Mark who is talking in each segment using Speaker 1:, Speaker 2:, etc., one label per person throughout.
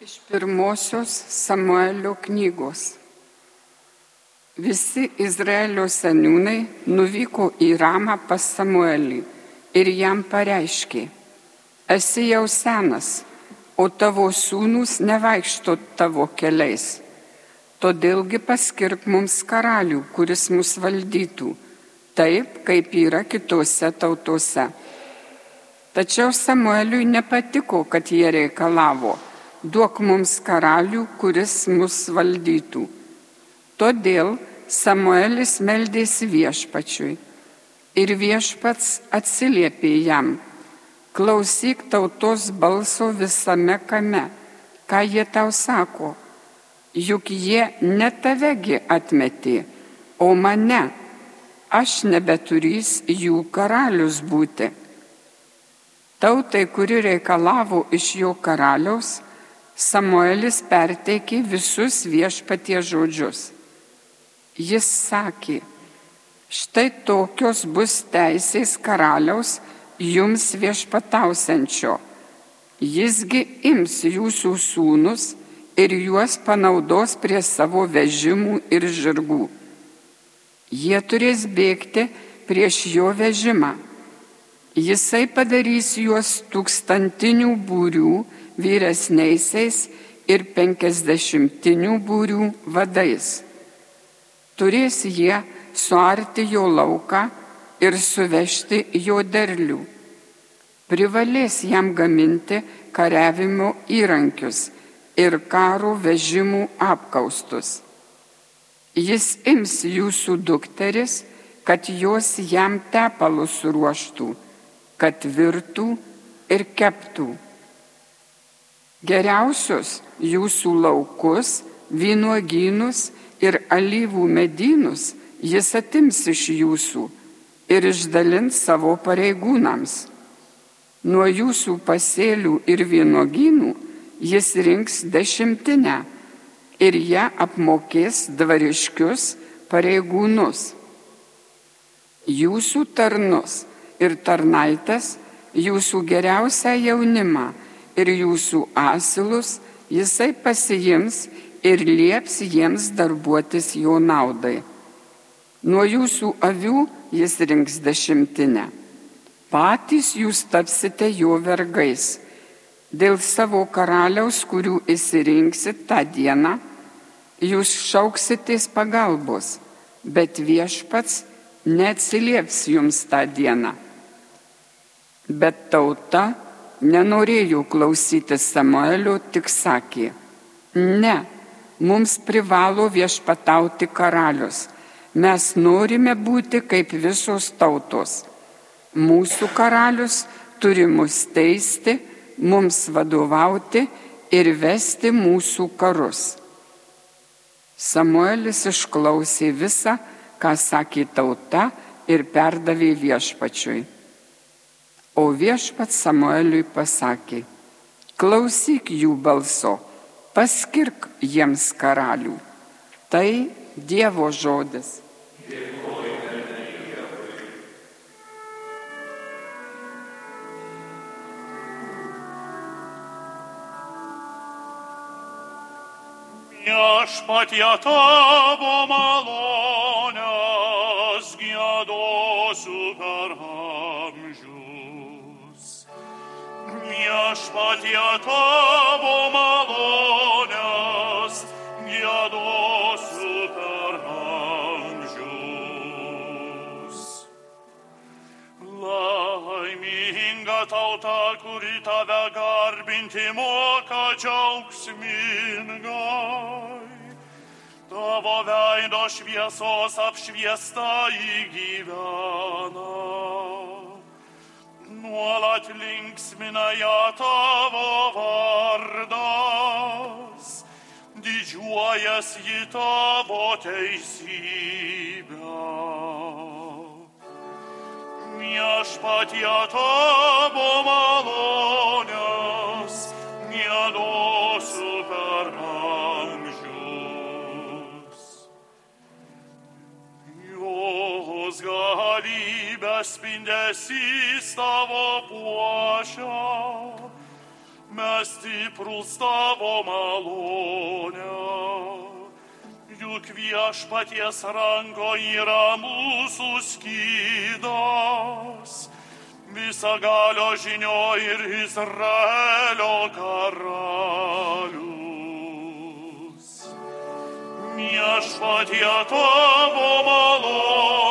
Speaker 1: Iš pirmosios Samuelio knygos. Visi Izraelio seniūnai nuvyko į Ramą pas Samuelį ir jam pareiškė, esi jau senas, o tavo sūnus nevaikšto tavo keliais. Todėlgi paskirk mums karalių, kuris mus valdytų, taip kaip yra kitose tautose. Tačiau Samueliui nepatiko, kad jie reikalavo, duok mums karalių, kuris mus valdytų. Todėl Samuelis meldėsi viešpačiui ir viešpats atsiliepė jam, klausyk tautos balso visame kame, ką jie tau sako juk jie ne tavegi atmetė, o mane, aš nebeturys jų karalius būti. Tautai, kuri reikalavo iš jo karaliaus, Samuelis perteikė visus viešpatie žodžius. Jis sakė, štai tokios bus teisės karaliaus jums viešpatausiančio. Jisgi ims jūsų sūnus, ir juos panaudos prie savo vežimų ir žirgų. Jie turės bėgti prieš jo vežimą. Jisai padarys juos tūkstantinių būrių vyresniaisiais ir penkisdešimtinių būrių vadais. Turės jie suarti jo lauką ir suvežti jo derlių. Privalės jam gaminti kariavimo įrankius ir karo vežimų apkaustus. Jis ims jūsų dukteris, kad jos jam tepalus ruoštų, kad virtų ir keptų. Geriausius jūsų laukus, vynuogynus ir alyvų medynus jis atims iš jūsų ir išdalins savo pareigūnams. Nuo jūsų pasėlių ir vynuogynų jis rinks dešimtinę ir ją apmokės dvariškius pareigūnus. Jūsų tarnus ir tarnaitas, jūsų geriausią jaunimą ir jūsų asilus jisai pasijims ir lieps jiems darbuotis jo naudai. Nuo jūsų avių jis rinks dešimtinę. Patys jūs tapsite jo vergais dėl savo karaliaus, kurių įsirinksit tą dieną, jūs šauksitės pagalbos, bet viešpats neatsilieps jums tą dieną. Bet tauta nenorėjo klausyti Samuelio, tik sakė, ne, mums privalo viešpatauti karalius, mes norime būti kaip visos tautos. Mūsų karalius turi mus teisti, mums vadovauti ir vesti mūsų karus. Samuelis išklausė visą, ką sakė tauta ir perdavė viešpačiui. O viešpats Samueliui pasakė, klausyk jų balso, paskirk jiems karalių. Tai Dievo žodis.
Speaker 2: Viešpatie tavo malonės Viešpatie tavo malonės gėdosiu per amžius. Laiminga tauta, kuri tave garbinti moka džiaugsmingai tavo veido šviesos apšviesta įgyvena. Nuolat linksmina ją tavo vardas, didžiuojas jį tavo teisybę. Viešpatie tavo malonės, gėdosiu per galybės spindesys tavo puošia, mes stiprus tavo malonę. Juk viešpaties ranko yra mūsų skydas, visagalio žinio ir Izraelio karalius. Viešpatie tavo malonės,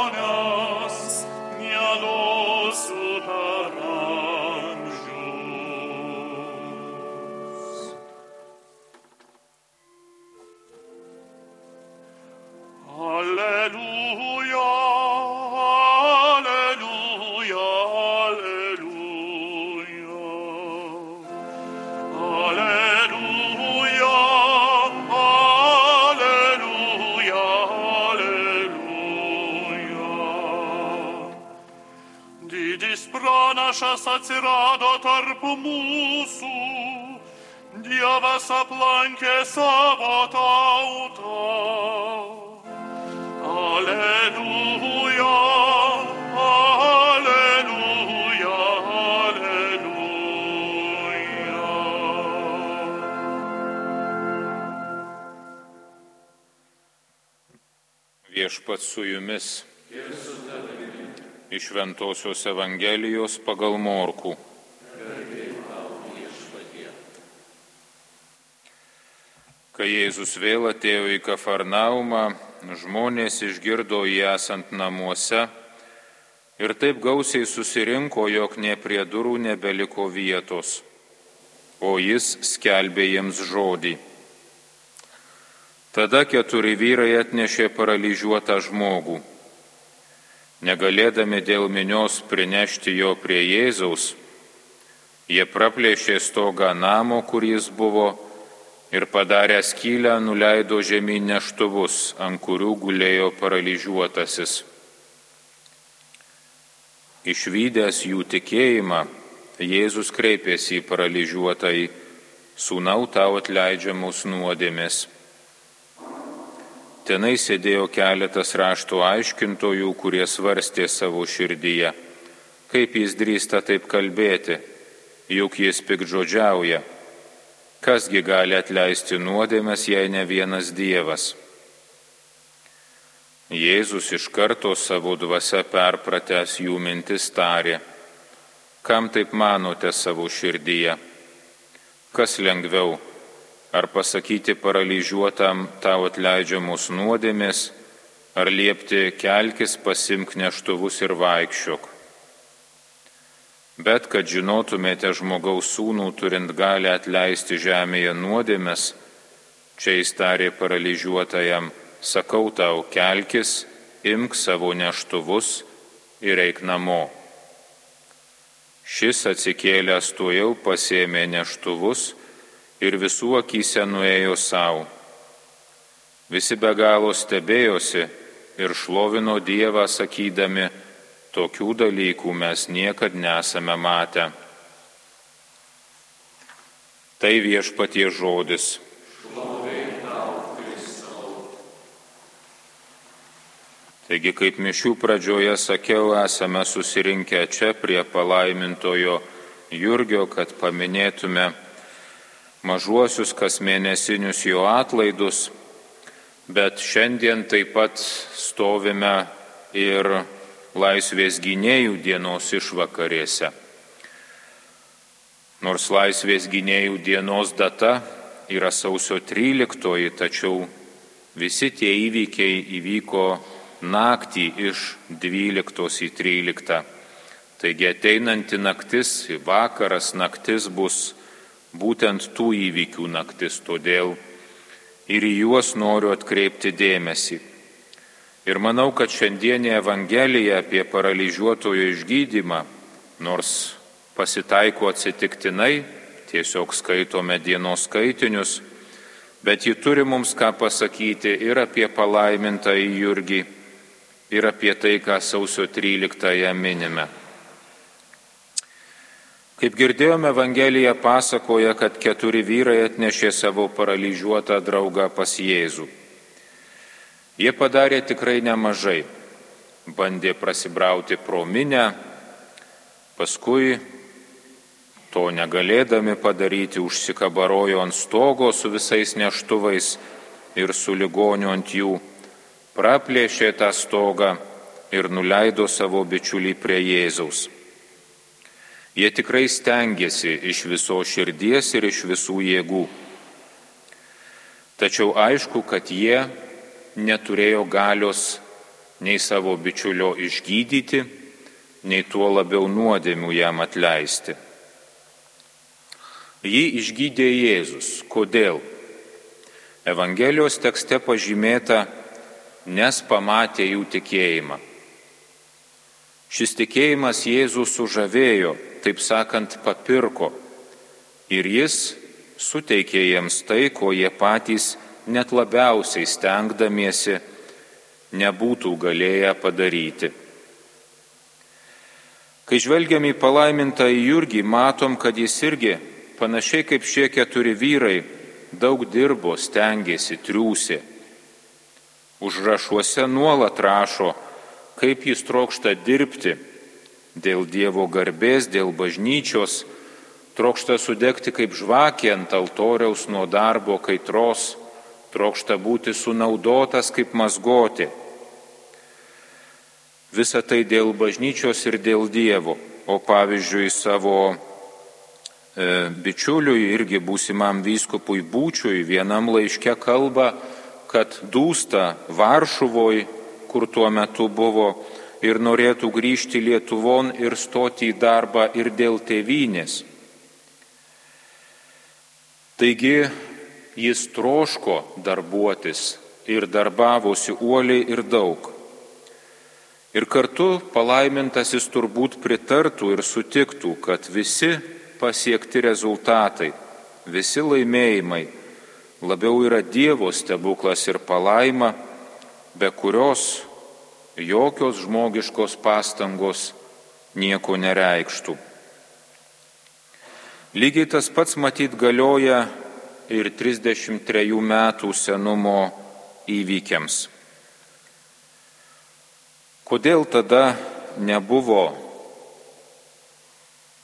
Speaker 2: наша сацерада тарпумусу, Diava sa planche sabatauta,
Speaker 3: Viešpat su jumis. Iš Ventosios Evangelijos pagal Morkų. Kai Jėzus vėl atėjo į Kafarnaumą, žmonės išgirdo jį esant namuose ir taip gausiai susirinko, jog ne prie durų nebeliko vietos, o jis skelbė jiems žodį. Tada keturi vyrai atnešė paralyžiuotą žmogų. Negalėdami dėl minios prinešti jo prie Jėzaus, jie praplėšė stogą namo, kur jis buvo, ir padarę skylę nuleido žemyn neštuvus, ant kurių gulėjo paralyžiuotasis. Išvykęs jų tikėjimą, Jėzus kreipėsi į paralyžiuotai, sūnau tau atleidžiamus nuodėmės. Tenai sėdėjo keletas rašto aiškintojų, kurie svarstė savo širdyje, kaip jis drįsta taip kalbėti, juk jis pikdžodžiauja. Kasgi gali atleisti nuodėmės, jei ne vienas Dievas? Jėzus iš karto savo dvasia perpratęs jų mintis tarė, kam taip manote savo širdyje? Kas lengviau, ar pasakyti paralyžiuotam tau atleidžiamus nuodėmės, ar liepti kelkis, pasimk neštuvus ir vaikščiok? Bet kad žinotumėte žmogaus sūnų turint galę atleisti žemėje nuodėmės, čia įstarė paralyžiuotajam, sakau tau, kelkis, imk savo neštuvus ir eik namo. Šis atsikėlęs tuo jau pasėmė neštuvus ir visų akise nuėjo savo. Visi be galo stebėjosi ir šlovino Dievą sakydami, tokių dalykų mes niekad nesame matę. Tai viešpatie žodis. Taigi, kaip mišių pradžioje sakiau, esame susirinkę čia prie palaimintojo Jurgio, kad paminėtume mažuosius kasmėnesinius jo atlaidus, bet šiandien taip pat stovime ir laisvės gynėjų dienos išvakarėse. Nors laisvės gynėjų dienos data yra sausio 13, tačiau visi tie įvykiai įvyko naktį iš 12 į 13. Taigi ateinanti naktis, vakaras naktis bus būtent tų įvykių naktis, todėl ir į juos noriu atkreipti dėmesį. Ir manau, kad šiandienė Evangelija apie paralyžiuotojo išgydymą, nors pasitaiko atsitiktinai, tiesiog skaitome dienos skaitinius, bet ji turi mums ką pasakyti ir apie palaimintą į Jurgį, ir apie tai, ką sausio 13-ąją minime. Kaip girdėjome, Evangelija pasakoja, kad keturi vyrai atnešė savo paralyžiuotą draugą pas Jėzų. Jie padarė tikrai nemažai. Bandė prasibrauti pro minę, paskui To negalėdami padaryti užsikabarojo ant stogo su visais neštuvais ir su ligoniu ant jų, praplėšė tą stogą ir nuleido savo bičiulį prie Jėzaus. Jie tikrai stengiasi iš viso širdies ir iš visų jėgų. Tačiau aišku, kad jie neturėjo galios nei savo bičiulio išgydyti, nei tuo labiau nuodėmių jam atleisti. Jį išgydė Jėzus. Kodėl? Evangelijos tekste pažymėta, nes pamatė jų tikėjimą. Šis tikėjimas Jėzų sužavėjo, taip sakant, papirko ir jis suteikė jiems tai, ko jie patys net labiausiai stengdamiesi nebūtų galėję padaryti. Kai žvelgiam į palaimintą į Jurgį, matom, kad jis irgi, panašiai kaip šie keturi vyrai, daug dirbo, stengiasi, triūsė. Užrašuose nuolat rašo, kaip jis trokšta dirbti dėl Dievo garbės, dėl bažnyčios, trokšta sudegti kaip žvakė ant altoriaus nuo darbo kaitros, trokšta būti sunaudotas kaip mazgoti. Visa tai dėl bažnyčios ir dėl Dievo. O pavyzdžiui, savo e, bičiuliui irgi būsimam vyskupui būčiui vienam laiške kalba, kad dūsta Varšuvoj, kur tuo metu buvo, ir norėtų grįžti Lietuvon ir stoti į darbą ir dėl tėvynės. Taigi jis troško darbuotis ir darbavosi uoliai ir daug. Ir kartu palaimintasis turbūt pritartų ir sutiktų, kad visi pasiekti rezultatai, visi laimėjimai labiau yra Dievo stebuklas ir palaima, be kurios jokios žmogiškos pastangos nieko nereikštų. Lygiai tas pats matyt galioja ir 33 metų senumo įvykiams. Kodėl tada nebuvo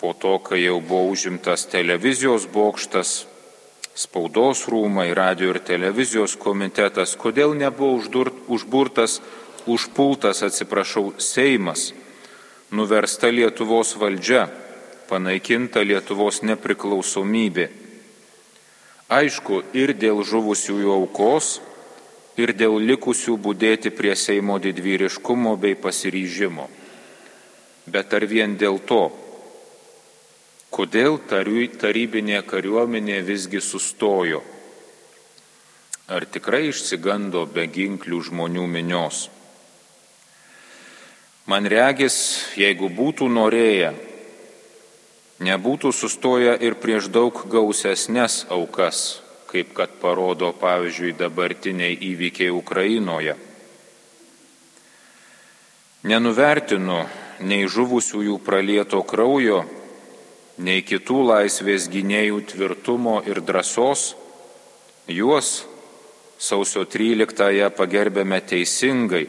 Speaker 3: po to, kai jau buvo užimtas televizijos bokštas, spaudos rūmai, radio ir televizijos komitetas, kodėl nebuvo uždurt, užburtas, užpultas, atsiprašau, Seimas, nuversta Lietuvos valdžia, panaikinta Lietuvos nepriklausomybė Aišku, ir dėl žuvusiųjų aukos, ir dėl likusių būdėti prie Seimo didvyriškumo bei pasiryžimo. Bet ar vien dėl to, kodėl tarybinė kariuomenė visgi sustojo? Ar tikrai išsigando be ginklių žmonių minios? Man regis, jeigu būtų norėję, nebūtų sustoję ir prieš daug gausesnės aukas, kaip kad parodo pavyzdžiui dabartiniai įvykiai Ukrainoje. Nenuvertinu nei žuvusiųjų pralieto kraujo, nei kitų laisvės gynėjų tvirtumo ir drąsos, juos sausio 13-ąją pagerbėme teisingai,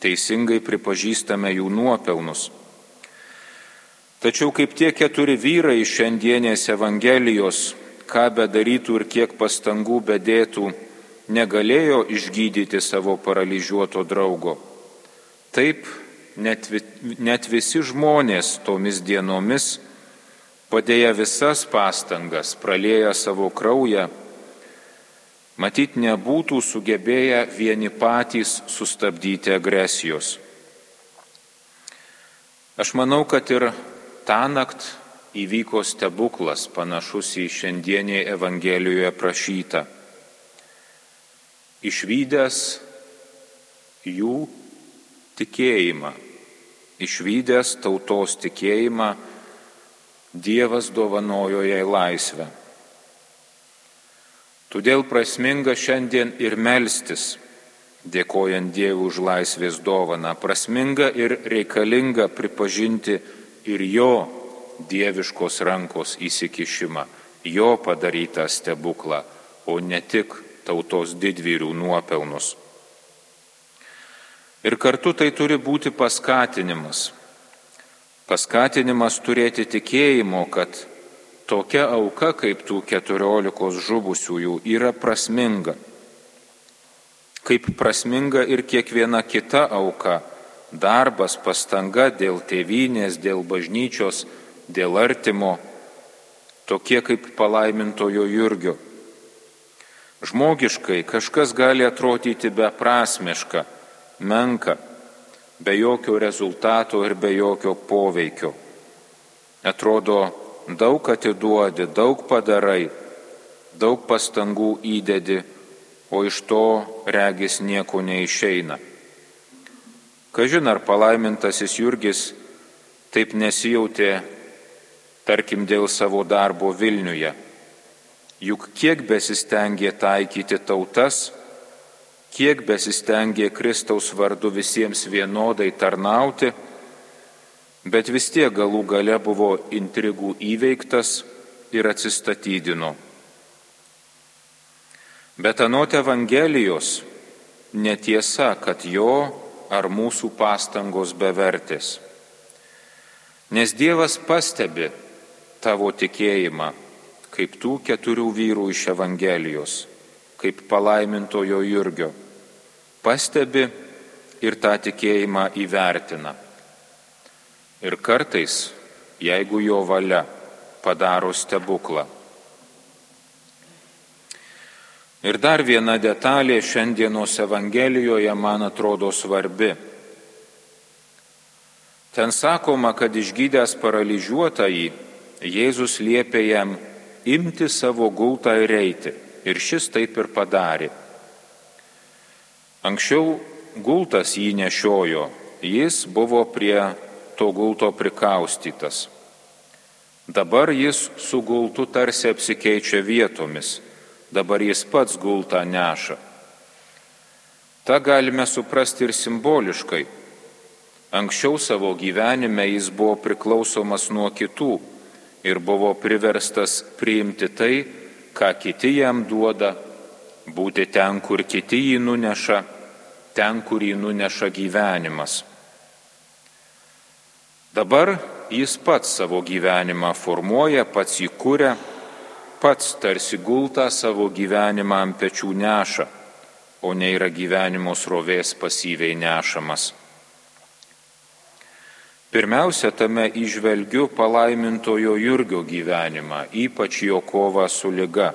Speaker 3: teisingai pripažįstame jų nuopelnus. Tačiau kaip tie keturi vyrai iš šiandienės Evangelijos, ką bedarytų ir kiek pastangų bedėtų, negalėjo išgydyti savo paralyžiuoto draugo. Taip, net, net visi žmonės tomis dienomis, padėję visas pastangas, pralėję savo kraują, matyt nebūtų sugebėję vieni patys sustabdyti agresijos. Aš manau, kad ir tą nakt įvyko stebuklas panašus į šiandienį Evangelijoje prašytą. Išvykęs jų tikėjimą, išvykęs tautos tikėjimą, Dievas dovanojo jai laisvę. Todėl prasminga šiandien ir melstis, dėkojant Dievui už laisvės dovaną, prasminga ir reikalinga pripažinti, ir jo dieviškos rankos įsikišimą, jo padarytą stebuklą, o ne tik tautos didvyrių nuopelnus. Ir kartu tai turi būti paskatinimas. Paskatinimas turėti tikėjimo, kad tokia auka kaip tų keturiolikos žuvusiųjų yra prasminga. Kaip prasminga ir kiekviena kita auka - darbas, pastanga dėl tėvynės, dėl bažnyčios, dėl artimo, tokie kaip palaimintojo Jurgio. Žmogiškai kažkas gali atrodyti beprasmiška, menka, be jokio rezultato ir be jokio poveikio. Atrodo, daug atiduodi, daug padarai, daug pastangų įdedi, o iš to regis nieko neišeina. Kažin ar palaimintasis Jurgis taip nesijautė, tarkim, dėl savo darbo Vilniuje. Juk kiek besistengė taikyti tautas, kiek besistengė Kristaus vardu visiems vienodai tarnauti, bet vis tiek galų gale buvo intrigų įveiktas ir atsistatydino. Bet anot Evangelijos netiesa, kad jo ar mūsų pastangos bevertės. Nes Dievas pastebi tavo tikėjimą, kaip tų keturių vyrų iš Evangelijos, kaip palaimintojo Jurgio. Pastebi ir tą tikėjimą įvertina. Ir kartais, jeigu jo valia, padaro stebuklą. Ir dar viena detalė šiandienos Evangelijoje man atrodo svarbi. Ten sakoma, kad išgydęs paralyžiuotąjį, Jėzus liepė jam imti savo gultą ir eiti. Ir šis taip ir padarė. Anksčiau gultas jį nešiojo, jis buvo prie to gulto prikaustytas. Dabar jis su gultu tarsi apsikeičia vietomis, dabar jis pats gultą neša. Ta galime suprasti ir simboliškai. Anksčiau savo gyvenime jis buvo priklausomas nuo kitų ir buvo priverstas priimti tai, ką kiti jam duoda, būti ten, kur kiti jį nuneša, ten, kur jį nuneša gyvenimas. Dabar jis pats savo gyvenimą formuoja, pats jį kūrė, pats tarsi gultą savo gyvenimą ant pečių neša, o ne yra gyvenimo srovės pasyviai nešamas. Pirmiausia, tame išvelgiu palaimintojo Jurgio gyvenimą, ypač jo kovą su lyga.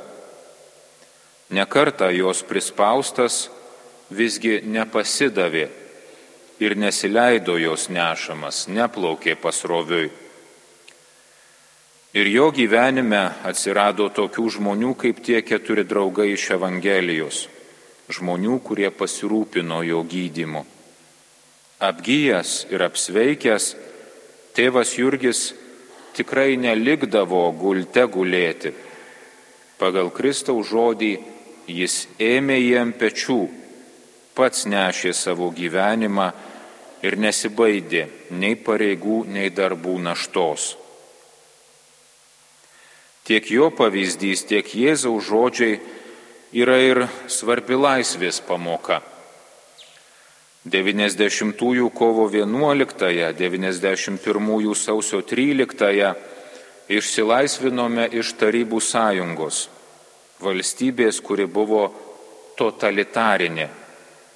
Speaker 3: Nekarta jos prispaustas visgi nepasidavė ir nesileido jos nešamas, neplaukė pasroviui. Ir jo gyvenime atsirado tokių žmonių kaip tie keturi draugai iš Evangelijos, žmonių, kurie pasirūpino jo gydymu. Apgyjęs ir apsveikęs, tėvas Jurgis tikrai nelikdavo gulte gulėti. Pagal Kristaus žodį jis ėmė jiem pečių pats nešė savo gyvenimą ir nesibaidė nei pareigų, nei darbų naštos. Tiek jo pavyzdys, tiek Jėzaus žodžiai yra ir svarbi laisvės pamoka. 90-ųjų kovo 11-ąją, 91-ųjų sausio 13-ąją išsilaisvinome iš Tarybų sąjungos, valstybės, kuri buvo totalitarinė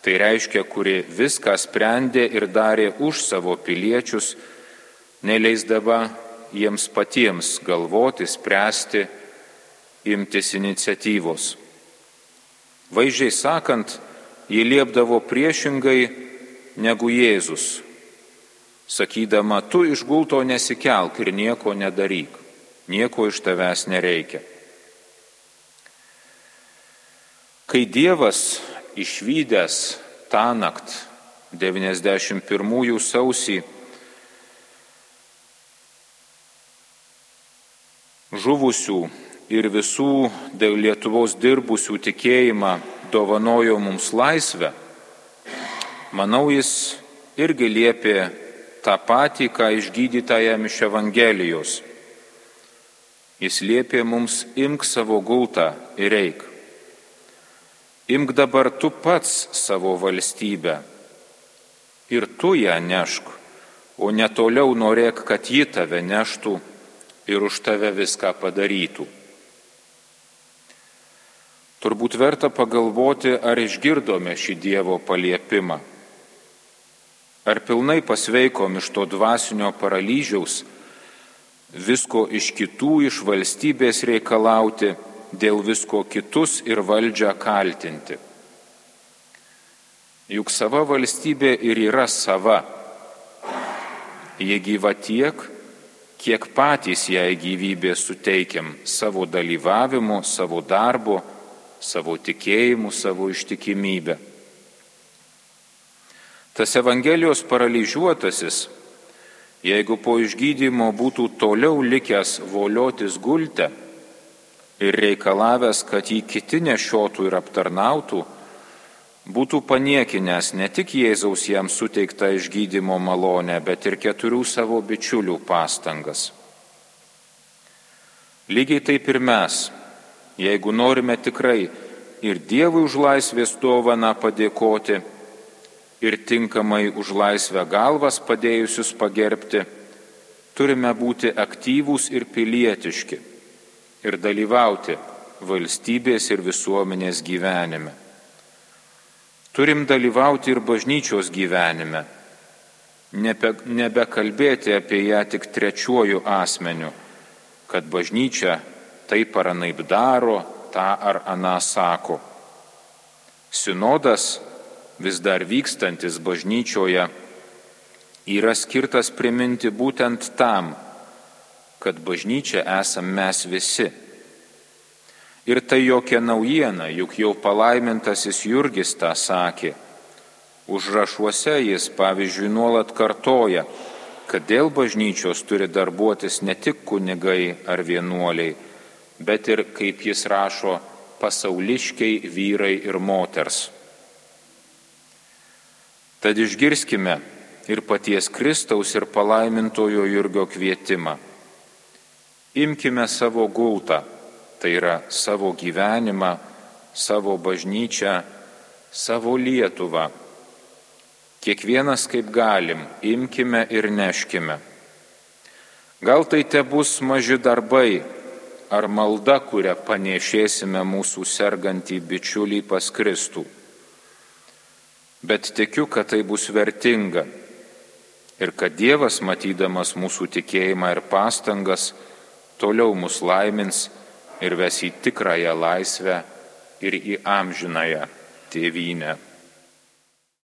Speaker 3: Tai reiškia, kuri viską sprendė ir darė už savo piliečius, neleisdama jiems patiems galvoti, spręsti, imtis iniciatyvos. Vaizdžiai sakant, jį liepdavo priešingai negu Jėzus, sakydama, tu iš gulto nesikelk ir nieko nedaryk, nieko iš tavęs nereikia. Kai Dievas išvykęs tą naktį 91 sausį žuvusių ir visų dėl Lietuvos dirbusių tikėjimą dovanojo mums laisvę, manau, jis irgi liepė tą patį, ką išgydytajam iš Evangelijos. Jis liepė mums imk savo gultą ir eik. Imk dabar tu pats savo valstybę ir tu ją nešk, o netoliau norėk, kad ji tave neštų ir už tave viską padarytų. Turbūt verta pagalvoti, ar išgirdome šį Dievo paliepimą. Ar pilnai pasveikom iš to dvasinio paralyžiaus, visko iš kitų, iš valstybės reikalauti, dėl visko kitus ir valdžią kaltinti. Juk sava valstybė ir yra sava. Jie gyva tiek, kiek patys jai gyvybė suteikiam savo dalyvavimu, savo darbu, savo tikėjimu, savo ištikimybę. Tas Evangelijos paralyžiuotasis, jeigu po išgydymo būtų toliau likęs voliotis gultę ir reikalavęs, kad jį kiti nešiotų ir aptarnautų, būtų paniekinęs ne tik Jėzaus jam suteiktą išgydymo malonę, bet ir keturių savo bičiulių pastangas. Lygiai taip ir mes, jeigu norime tikrai ir Dievui už laisvės dovaną padėkoti, ir tinkamai už laisvę galvas padėjusius pagerbti, turime būti aktyvūs ir pilietiški ir dalyvauti valstybės ir visuomenės gyvenime. Turim dalyvauti ir bažnyčios gyvenime, nebe, nebekalbėti apie ją tik trečiuoju asmeniu, kad bažnyčia taip ar anaip daro, tą ar aną sako. Sinodas, vis dar vykstantis bažnyčioje, yra skirtas priminti būtent tam, kad bažnyčia esam mes visi Ir tai jokia naujiena, juk jau palaimintasis Jurgis tą sakė. Užrašuose jis, pavyzdžiui, nuolat kartoja, kad dėl bažnyčios turi darbuotis ne tik kunigai ar vienuoliai, bet ir, kaip jis rašo, pasauliškiai vyrai ir moters. Tad išgirskime ir paties Kristaus ir palaimintojo Jurgio kvietimą. Imkime savo gultą tai yra savo gyvenimą, savo bažnyčią, savo Lietuvą. Kiekvienas kaip galim, imkime ir neškime. Gal tai te bus maži darbai ar malda, kurią panešėsime mūsų sergantį bičiulį pas Kristų. Bet tikiu, kad tai bus vertinga ir kad Dievas, matydamas mūsų tikėjimą ir pastangas, toliau mus laimins ir ves į tikrąją laisvę ir į amžinąją tėvynę.